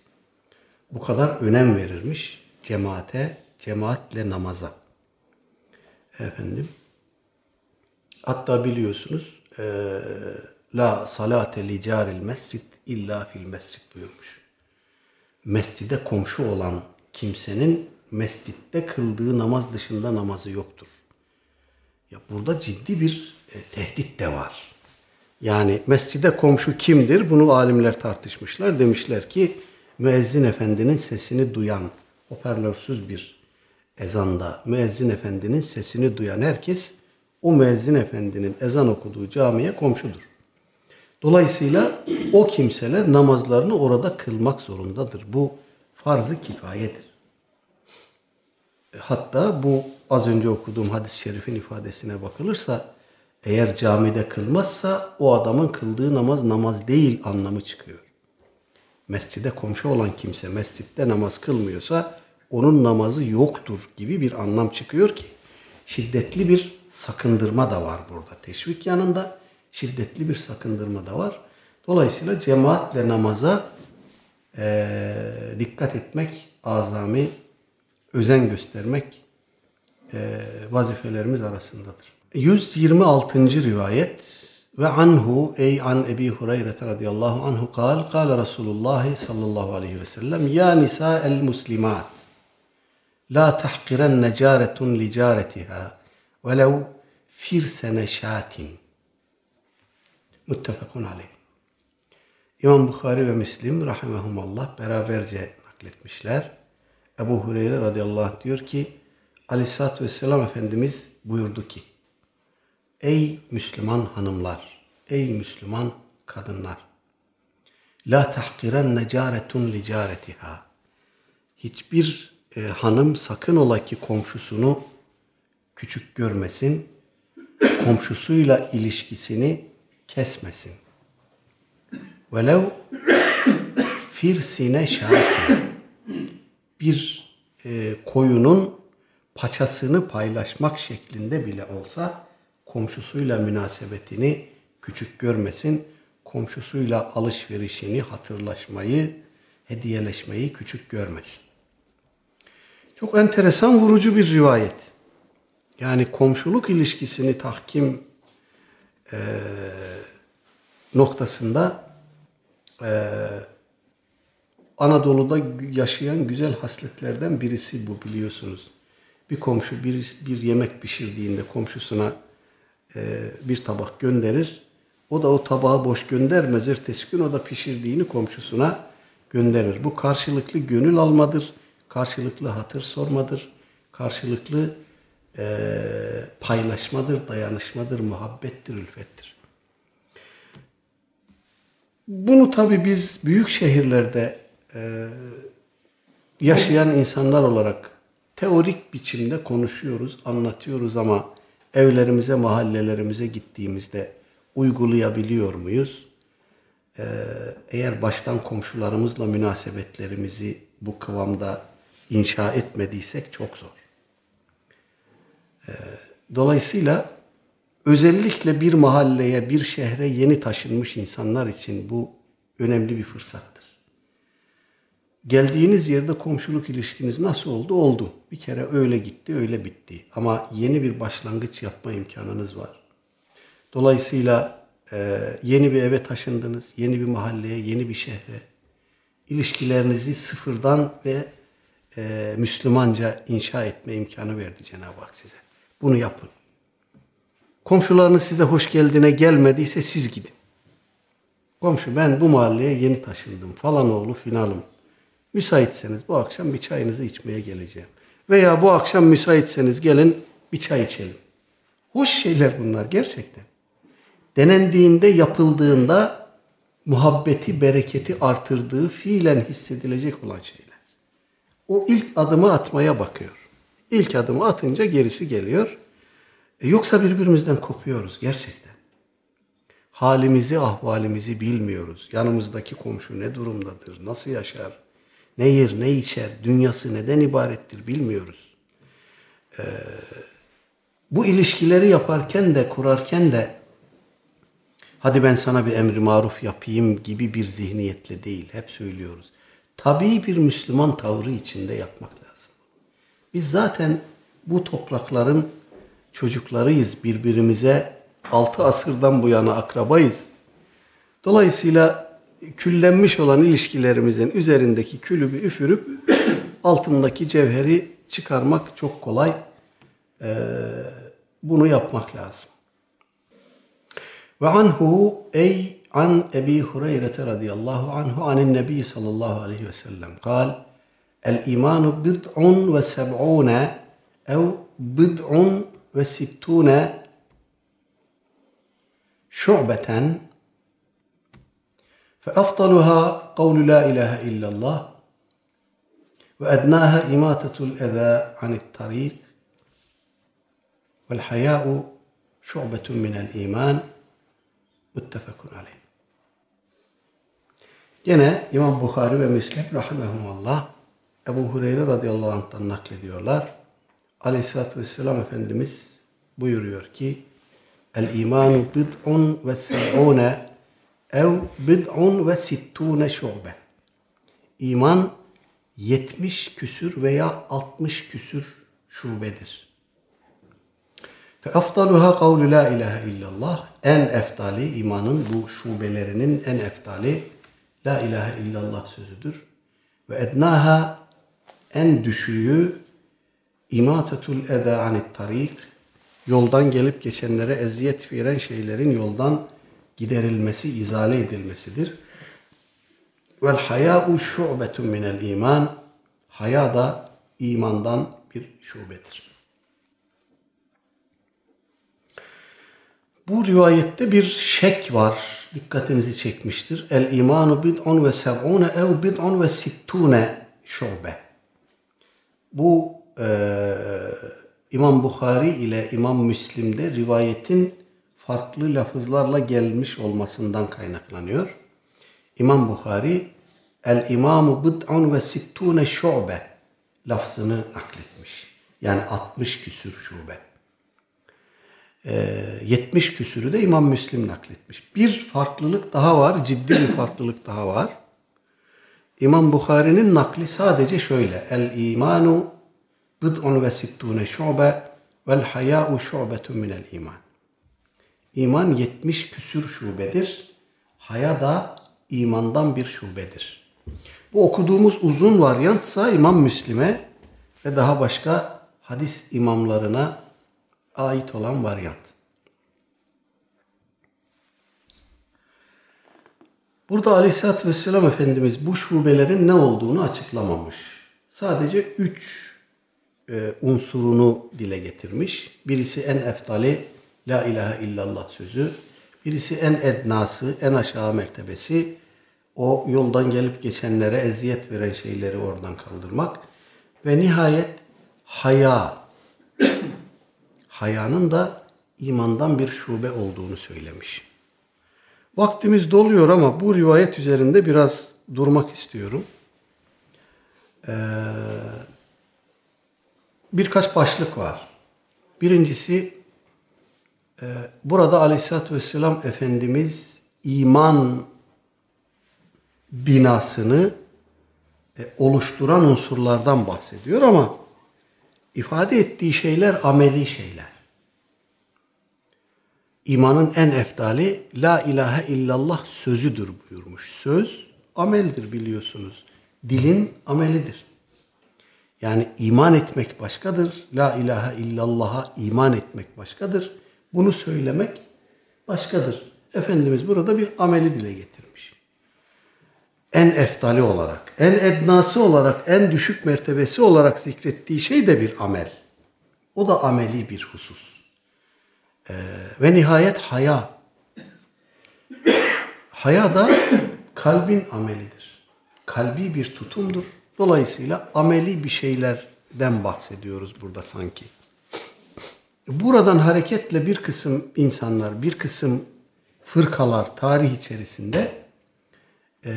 Bu kadar önem verirmiş cemaate, cemaatle namaza. Efendim, hatta biliyorsunuz e, la salate li caril mescid illa fil mescid buyurmuş. Mescide komşu olan kimsenin mescitte kıldığı namaz dışında namazı yoktur. Ya burada ciddi bir e, tehdit de var. Yani mescide komşu kimdir? Bunu alimler tartışmışlar. Demişler ki müezzin efendinin sesini duyan hoparlörsüz bir ezanda müezzin efendinin sesini duyan herkes o müezzin efendinin ezan okuduğu camiye komşudur. Dolayısıyla o kimseler namazlarını orada kılmak zorundadır. Bu farz-ı kifayedir. Hatta bu az önce okuduğum hadis-i şerifin ifadesine bakılırsa eğer camide kılmazsa o adamın kıldığı namaz namaz değil anlamı çıkıyor. Mescide komşu olan kimse mescitte namaz kılmıyorsa onun namazı yoktur gibi bir anlam çıkıyor ki şiddetli bir sakındırma da var burada. Teşvik yanında şiddetli bir sakındırma da var. Dolayısıyla cemaatle namaza e, dikkat etmek, azami özen göstermek e, vazifelerimiz arasındadır. 126. rivayet ve anhu ey an Ebi Hureyre radıyallahu anhu kal kal Resulullah sallallahu aleyhi ve sellem ya nisa el muslimat la tahqirenne caretun li caretiha velev firsene şatin muttefakun aleyh İmam Bukhari ve Müslim rahimehumallah beraberce nakletmişler. Ebu Hureyre radıyallahu anh diyor ki Aleyhisselatü Vesselam Efendimiz buyurdu ki Ey Müslüman hanımlar, ey Müslüman kadınlar. La tahkiren necaretun li caretiha. Hiçbir e, hanım sakın ola ki komşusunu küçük görmesin, komşusuyla ilişkisini kesmesin. Velev firsine şakin bir e, koyunun paçasını paylaşmak şeklinde bile olsa komşusuyla münasebetini küçük görmesin. Komşusuyla alışverişini, hatırlaşmayı, hediyeleşmeyi küçük görmesin. Çok enteresan vurucu bir rivayet. Yani komşuluk ilişkisini tahkim e, noktasında e, Anadolu'da yaşayan güzel hasletlerden birisi bu biliyorsunuz. Bir komşu bir, bir yemek pişirdiğinde komşusuna bir tabak gönderir. O da o tabağı boş göndermez. Ertesi gün o da pişirdiğini komşusuna gönderir. Bu karşılıklı gönül almadır. Karşılıklı hatır sormadır. Karşılıklı e, paylaşmadır, dayanışmadır, muhabbettir, ülfettir. Bunu tabi biz büyük şehirlerde e, yaşayan insanlar olarak teorik biçimde konuşuyoruz, anlatıyoruz ama evlerimize, mahallelerimize gittiğimizde uygulayabiliyor muyuz? Ee, eğer baştan komşularımızla münasebetlerimizi bu kıvamda inşa etmediysek çok zor. Ee, dolayısıyla özellikle bir mahalleye, bir şehre yeni taşınmış insanlar için bu önemli bir fırsattır. Geldiğiniz yerde komşuluk ilişkiniz nasıl oldu? Oldu. Bir kere öyle gitti, öyle bitti. Ama yeni bir başlangıç yapma imkanınız var. Dolayısıyla e, yeni bir eve taşındınız, yeni bir mahalleye, yeni bir şehre. İlişkilerinizi sıfırdan ve e, Müslümanca inşa etme imkanı verdi Cenab-ı Hak size. Bunu yapın. Komşularınız size hoş geldiğine gelmediyse siz gidin. Komşu ben bu mahalleye yeni taşındım falan oğlu finalım. Müsaitseniz bu akşam bir çayınızı içmeye geleceğim. Veya bu akşam müsaitseniz gelin bir çay içelim. Hoş şeyler bunlar gerçekten. Denendiğinde, yapıldığında muhabbeti, bereketi artırdığı fiilen hissedilecek olan şeyler. O ilk adımı atmaya bakıyor. İlk adımı atınca gerisi geliyor. E yoksa birbirimizden kopuyoruz gerçekten. Halimizi, ahvalimizi bilmiyoruz. Yanımızdaki komşu ne durumdadır, nasıl yaşar, ne yer, ne içer, dünyası neden ibarettir bilmiyoruz. Ee, bu ilişkileri yaparken de, kurarken de hadi ben sana bir emri maruf yapayım gibi bir zihniyetle değil. Hep söylüyoruz. Tabii bir Müslüman tavrı içinde yapmak lazım. Biz zaten bu toprakların çocuklarıyız. Birbirimize altı asırdan bu yana akrabayız. Dolayısıyla küllenmiş olan ilişkilerimizin üzerindeki külübü üfürüp altındaki cevheri çıkarmak çok kolay. Ee, bunu yapmak lazım. Ve anhu ey an Ebi Hureyre radıyallahu anhu anin Nebi sallallahu aleyhi ve sellem kal El imanu bid'un ve seb'une ev bid'un ve sittune şu'beten فأفضلها قول لا إله إلا الله وأدناها إماتة الأذى عن الطريق والحياء شعبة من الإيمان متفق عليه Gene İmam Bukhari ve Müslim rahimehumullah Ebu Hureyre radıyallahu anh'tan naklediyorlar. Aleyhisselatü Vesselam Efendimiz buyuruyor ki El imanu bid'un ve seb'une ev bid'un ve sittune şube. İman 70 küsür veya 60 küsür şubedir. Fe eftaluha kavlu la ilahe illallah. En eftali imanın bu şubelerinin en eftali la ilahe illallah sözüdür. Ve ednaha en düşüğü imatetul eda anit tarik yoldan gelip geçenlere eziyet veren şeylerin yoldan giderilmesi, izale edilmesidir. Vel hayâ'u şu'betun minel iman. Haya da imandan bir şubedir. Bu rivayette bir şek var. Dikkatinizi çekmiştir. El imanu bid'un ve sev'une ev bid'un ve sittune şube. Bu e, İmam Bukhari ile İmam Müslim'de rivayetin farklı lafızlarla gelmiş olmasından kaynaklanıyor. İmam Bukhari El imamu bid'un ve sittune şube lafzını nakletmiş. Yani 60 küsür şube. Ee, 70 küsürü de İmam Müslim nakletmiş. Bir farklılık daha var, ciddi bir farklılık daha var. İmam Bukhari'nin nakli sadece şöyle. El imanu bid'un ve sittune şube vel haya'u şubetun minel iman. İman 70 küsür şubedir. Haya da imandan bir şubedir. Bu okuduğumuz uzun varyantsa İmam Müslim'e ve daha başka hadis imamlarına ait olan varyant. Burada Aleyhisselatü Vesselam Efendimiz bu şubelerin ne olduğunu açıklamamış. Sadece üç e, unsurunu dile getirmiş. Birisi en eftali La ilahe illallah sözü. Birisi en ednası, en aşağı mertebesi. O yoldan gelip geçenlere eziyet veren şeyleri oradan kaldırmak. Ve nihayet haya. Hayanın da imandan bir şube olduğunu söylemiş. Vaktimiz doluyor ama bu rivayet üzerinde biraz durmak istiyorum. Ee, birkaç başlık var. Birincisi burada Aleyhisselatü Vesselam Efendimiz iman binasını e, oluşturan unsurlardan bahsediyor ama ifade ettiği şeyler ameli şeyler. İmanın en eftali la ilahe illallah sözüdür buyurmuş. Söz ameldir biliyorsunuz. Dilin amelidir. Yani iman etmek başkadır. La ilahe illallah'a iman etmek başkadır. Bunu söylemek başkadır. Efendimiz burada bir ameli dile getirmiş. En eftali olarak, en ednası olarak, en düşük mertebesi olarak zikrettiği şey de bir amel. O da ameli bir husus. Ee, ve nihayet haya. Haya da kalbin amelidir. Kalbi bir tutumdur. Dolayısıyla ameli bir şeylerden bahsediyoruz burada sanki. Buradan hareketle bir kısım insanlar, bir kısım fırkalar tarih içerisinde e,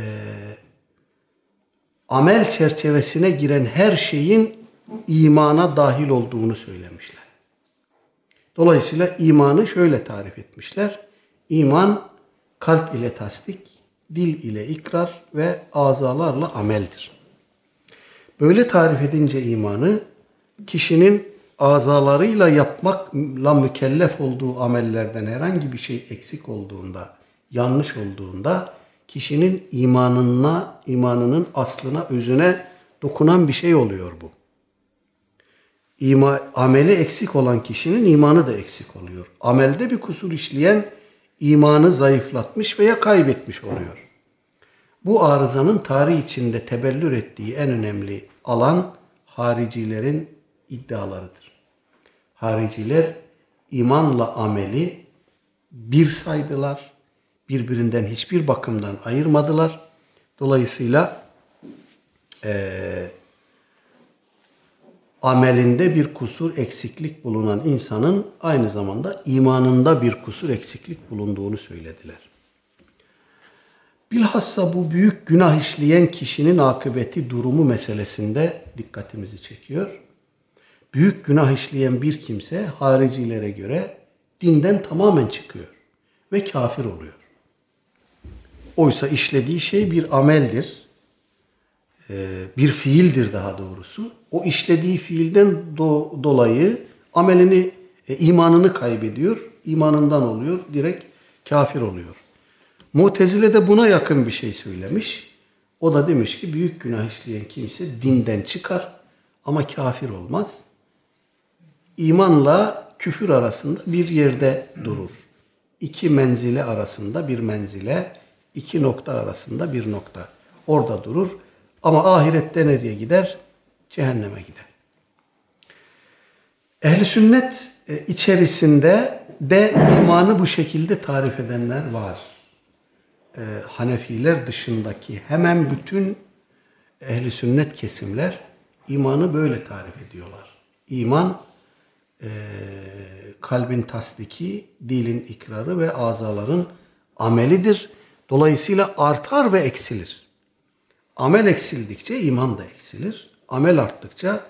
amel çerçevesine giren her şeyin imana dahil olduğunu söylemişler. Dolayısıyla imanı şöyle tarif etmişler. İman kalp ile tasdik, dil ile ikrar ve azalarla ameldir. Böyle tarif edince imanı kişinin azalarıyla yapmakla mükellef olduğu amellerden herhangi bir şey eksik olduğunda, yanlış olduğunda kişinin imanına, imanının aslına, özüne dokunan bir şey oluyor bu. İma, ameli eksik olan kişinin imanı da eksik oluyor. Amelde bir kusur işleyen imanı zayıflatmış veya kaybetmiş oluyor. Bu arızanın tarih içinde tebellür ettiği en önemli alan haricilerin iddialarıdır. Hariciler imanla ameli bir saydılar. Birbirinden hiçbir bakımdan ayırmadılar. Dolayısıyla eee amelinde bir kusur, eksiklik bulunan insanın aynı zamanda imanında bir kusur, eksiklik bulunduğunu söylediler. Bilhassa bu büyük günah işleyen kişinin akıbeti durumu meselesinde dikkatimizi çekiyor. Büyük günah işleyen bir kimse haricilere göre dinden tamamen çıkıyor ve kafir oluyor. Oysa işlediği şey bir ameldir e, bir fiildir daha doğrusu. O işlediği fiilden do- dolayı amelini, e, imanını kaybediyor. imanından oluyor. Direkt kafir oluyor. Mutezile de buna yakın bir şey söylemiş. O da demiş ki büyük günah işleyen kimse dinden çıkar ama kafir olmaz. İmanla küfür arasında bir yerde durur. İki menzile arasında bir menzile, iki nokta arasında bir nokta. Orada durur ama ahirette nereye gider? Cehenneme gider. Ehli sünnet e, içerisinde de imanı bu şekilde tarif edenler var. Ee, Hanefiler dışındaki hemen bütün ehli sünnet kesimler imanı böyle tarif ediyorlar. İman e, kalbin tasdiki, dilin ikrarı ve azaların amelidir. Dolayısıyla artar ve eksilir. Amel eksildikçe iman da eksilir. Amel arttıkça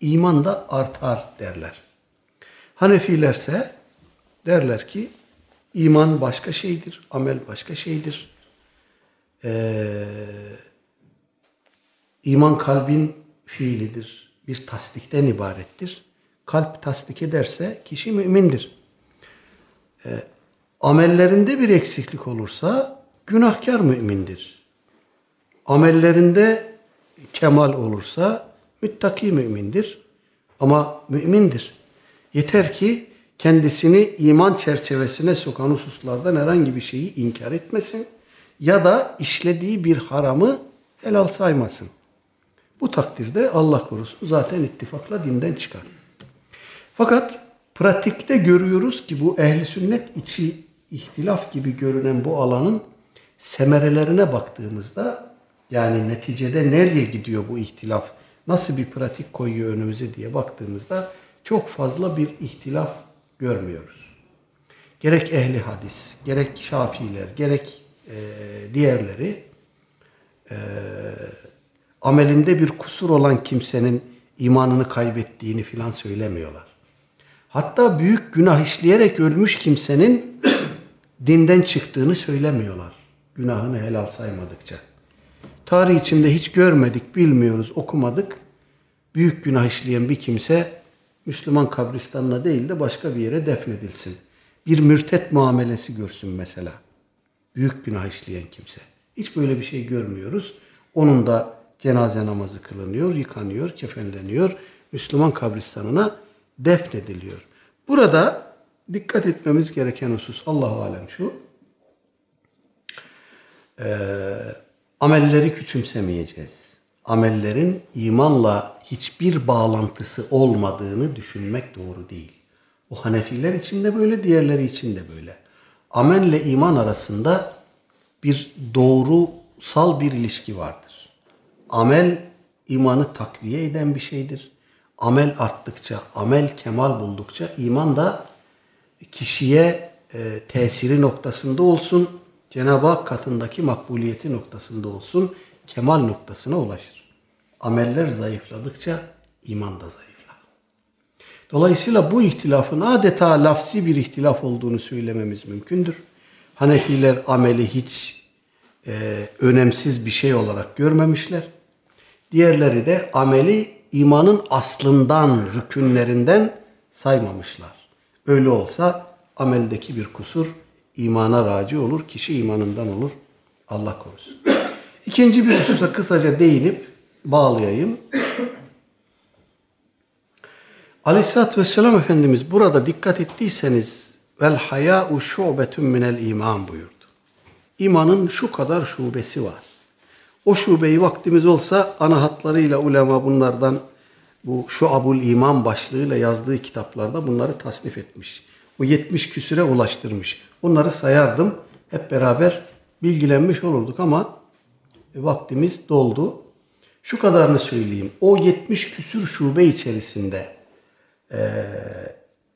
iman da artar derler. Hanefilerse derler ki iman başka şeydir, amel başka şeydir. Ee, iman kalbin fiilidir, bir tasdikten ibarettir. Kalp tasdik ederse kişi mümindir. Ee, amellerinde bir eksiklik olursa günahkar mümindir amellerinde kemal olursa müttaki mümindir. Ama mümindir. Yeter ki kendisini iman çerçevesine sokan hususlardan herhangi bir şeyi inkar etmesin ya da işlediği bir haramı helal saymasın. Bu takdirde Allah korusun zaten ittifakla dinden çıkar. Fakat pratikte görüyoruz ki bu ehli sünnet içi ihtilaf gibi görünen bu alanın semerelerine baktığımızda yani neticede nereye gidiyor bu ihtilaf? Nasıl bir pratik koyuyor önümüze diye baktığımızda çok fazla bir ihtilaf görmüyoruz. Gerek ehli hadis, gerek şafiler, gerek e, diğerleri e, amelinde bir kusur olan kimsenin imanını kaybettiğini filan söylemiyorlar. Hatta büyük günah işleyerek ölmüş kimsenin dinden çıktığını söylemiyorlar. Günahını helal saymadıkça. Tarih içinde hiç görmedik, bilmiyoruz, okumadık. Büyük günah işleyen bir kimse Müslüman kabristanına değil de başka bir yere defnedilsin. Bir mürtet muamelesi görsün mesela. Büyük günah işleyen kimse. Hiç böyle bir şey görmüyoruz. Onun da cenaze namazı kılınıyor, yıkanıyor, kefenleniyor. Müslüman kabristanına defnediliyor. Burada dikkat etmemiz gereken husus Allahu alem şu. Ee, amelleri küçümsemeyeceğiz. Amellerin imanla hiçbir bağlantısı olmadığını düşünmek doğru değil. O Hanefiler için de böyle, diğerleri için de böyle. Amelle iman arasında bir doğrusal bir ilişki vardır. Amel imanı takviye eden bir şeydir. Amel arttıkça, amel kemal buldukça iman da kişiye e, tesiri noktasında olsun, Cenab-ı Hak katındaki makbuliyeti noktasında olsun, kemal noktasına ulaşır. Ameller zayıfladıkça iman da zayıflar. Dolayısıyla bu ihtilafın adeta lafsi bir ihtilaf olduğunu söylememiz mümkündür. Hanefiler ameli hiç e, önemsiz bir şey olarak görmemişler. Diğerleri de ameli imanın aslından, rükünlerinden saymamışlar. Öyle olsa ameldeki bir kusur imana raci olur, kişi imanından olur. Allah korusun. İkinci bir hususa kısaca değinip bağlayayım. Aleyhisselatü Vesselam Efendimiz burada dikkat ettiyseniz vel hayâ'u şu'betun minel iman buyurdu. İmanın şu kadar şubesi var. O şubeyi vaktimiz olsa ana hatlarıyla ulema bunlardan bu şu Abul İman başlığıyla yazdığı kitaplarda bunları tasnif etmiş. O 70 küsüre ulaştırmış. Onları sayardım. Hep beraber bilgilenmiş olurduk ama vaktimiz doldu. Şu kadarını söyleyeyim. O 70 küsür şube içerisinde e,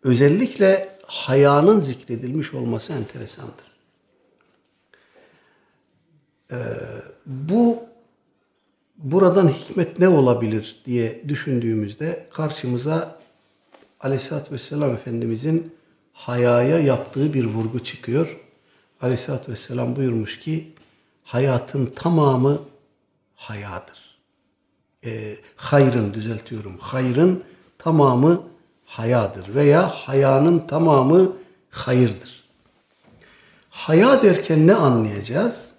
özellikle hayanın zikredilmiş olması enteresandır. E, bu buradan hikmet ne olabilir diye düşündüğümüzde karşımıza Aleyhisselatü Vesselam Efendimizin hayaya yaptığı bir vurgu çıkıyor. Aleyhisselatü Vesselam buyurmuş ki hayatın tamamı hayadır. E, hayrın düzeltiyorum. Hayrın tamamı hayadır veya hayanın tamamı hayırdır. Haya derken ne anlayacağız?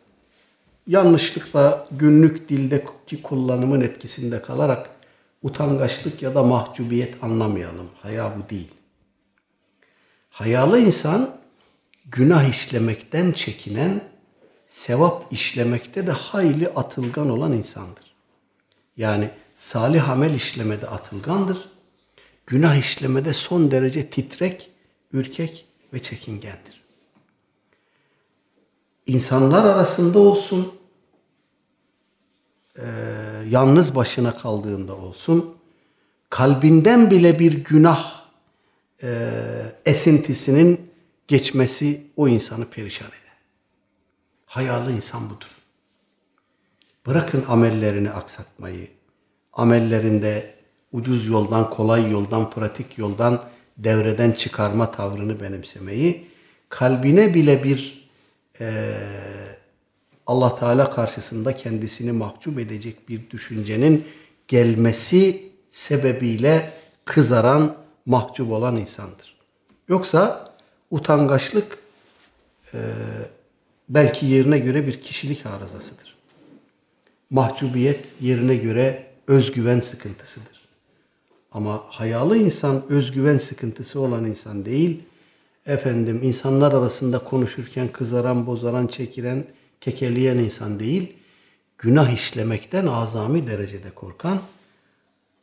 Yanlışlıkla günlük dildeki kullanımın etkisinde kalarak utangaçlık ya da mahcubiyet anlamayalım. Haya bu değil. Hayalı insan günah işlemekten çekinen, sevap işlemekte de hayli atılgan olan insandır. Yani salih amel işlemede atılgandır. Günah işlemede son derece titrek, ürkek ve çekingendir. İnsanlar arasında olsun, e, yalnız başına kaldığında olsun, kalbinden bile bir günah e, esintisinin geçmesi o insanı perişan eder. Hayalı insan budur. Bırakın amellerini aksatmayı, amellerinde ucuz yoldan, kolay yoldan, pratik yoldan devreden çıkarma tavrını benimsemeyi, kalbine bile bir e, Allah Teala karşısında kendisini mahcup edecek bir düşüncenin gelmesi sebebiyle kızaran, mahcup olan insandır. Yoksa utangaçlık e, belki yerine göre bir kişilik arızasıdır. Mahcubiyet yerine göre özgüven sıkıntısıdır. Ama hayalı insan özgüven sıkıntısı olan insan değil, efendim insanlar arasında konuşurken kızaran, bozaran, çekilen, kekeleyen insan değil, günah işlemekten azami derecede korkan,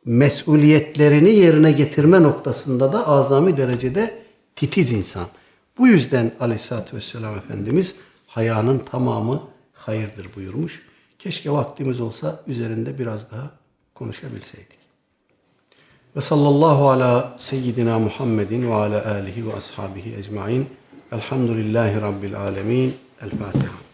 mesuliyetlerini yerine getirme noktasında da azami derecede titiz insan. Bu yüzden Aleyhisselatü Vesselam Efendimiz hayanın tamamı hayırdır buyurmuş. Keşke vaktimiz olsa üzerinde biraz daha konuşabilseydik. Ve sallallahu ala seyyidina Muhammedin ve ala alihi ve ashabihi ecmain. Elhamdülillahi Rabbil alemin. El Fatiha.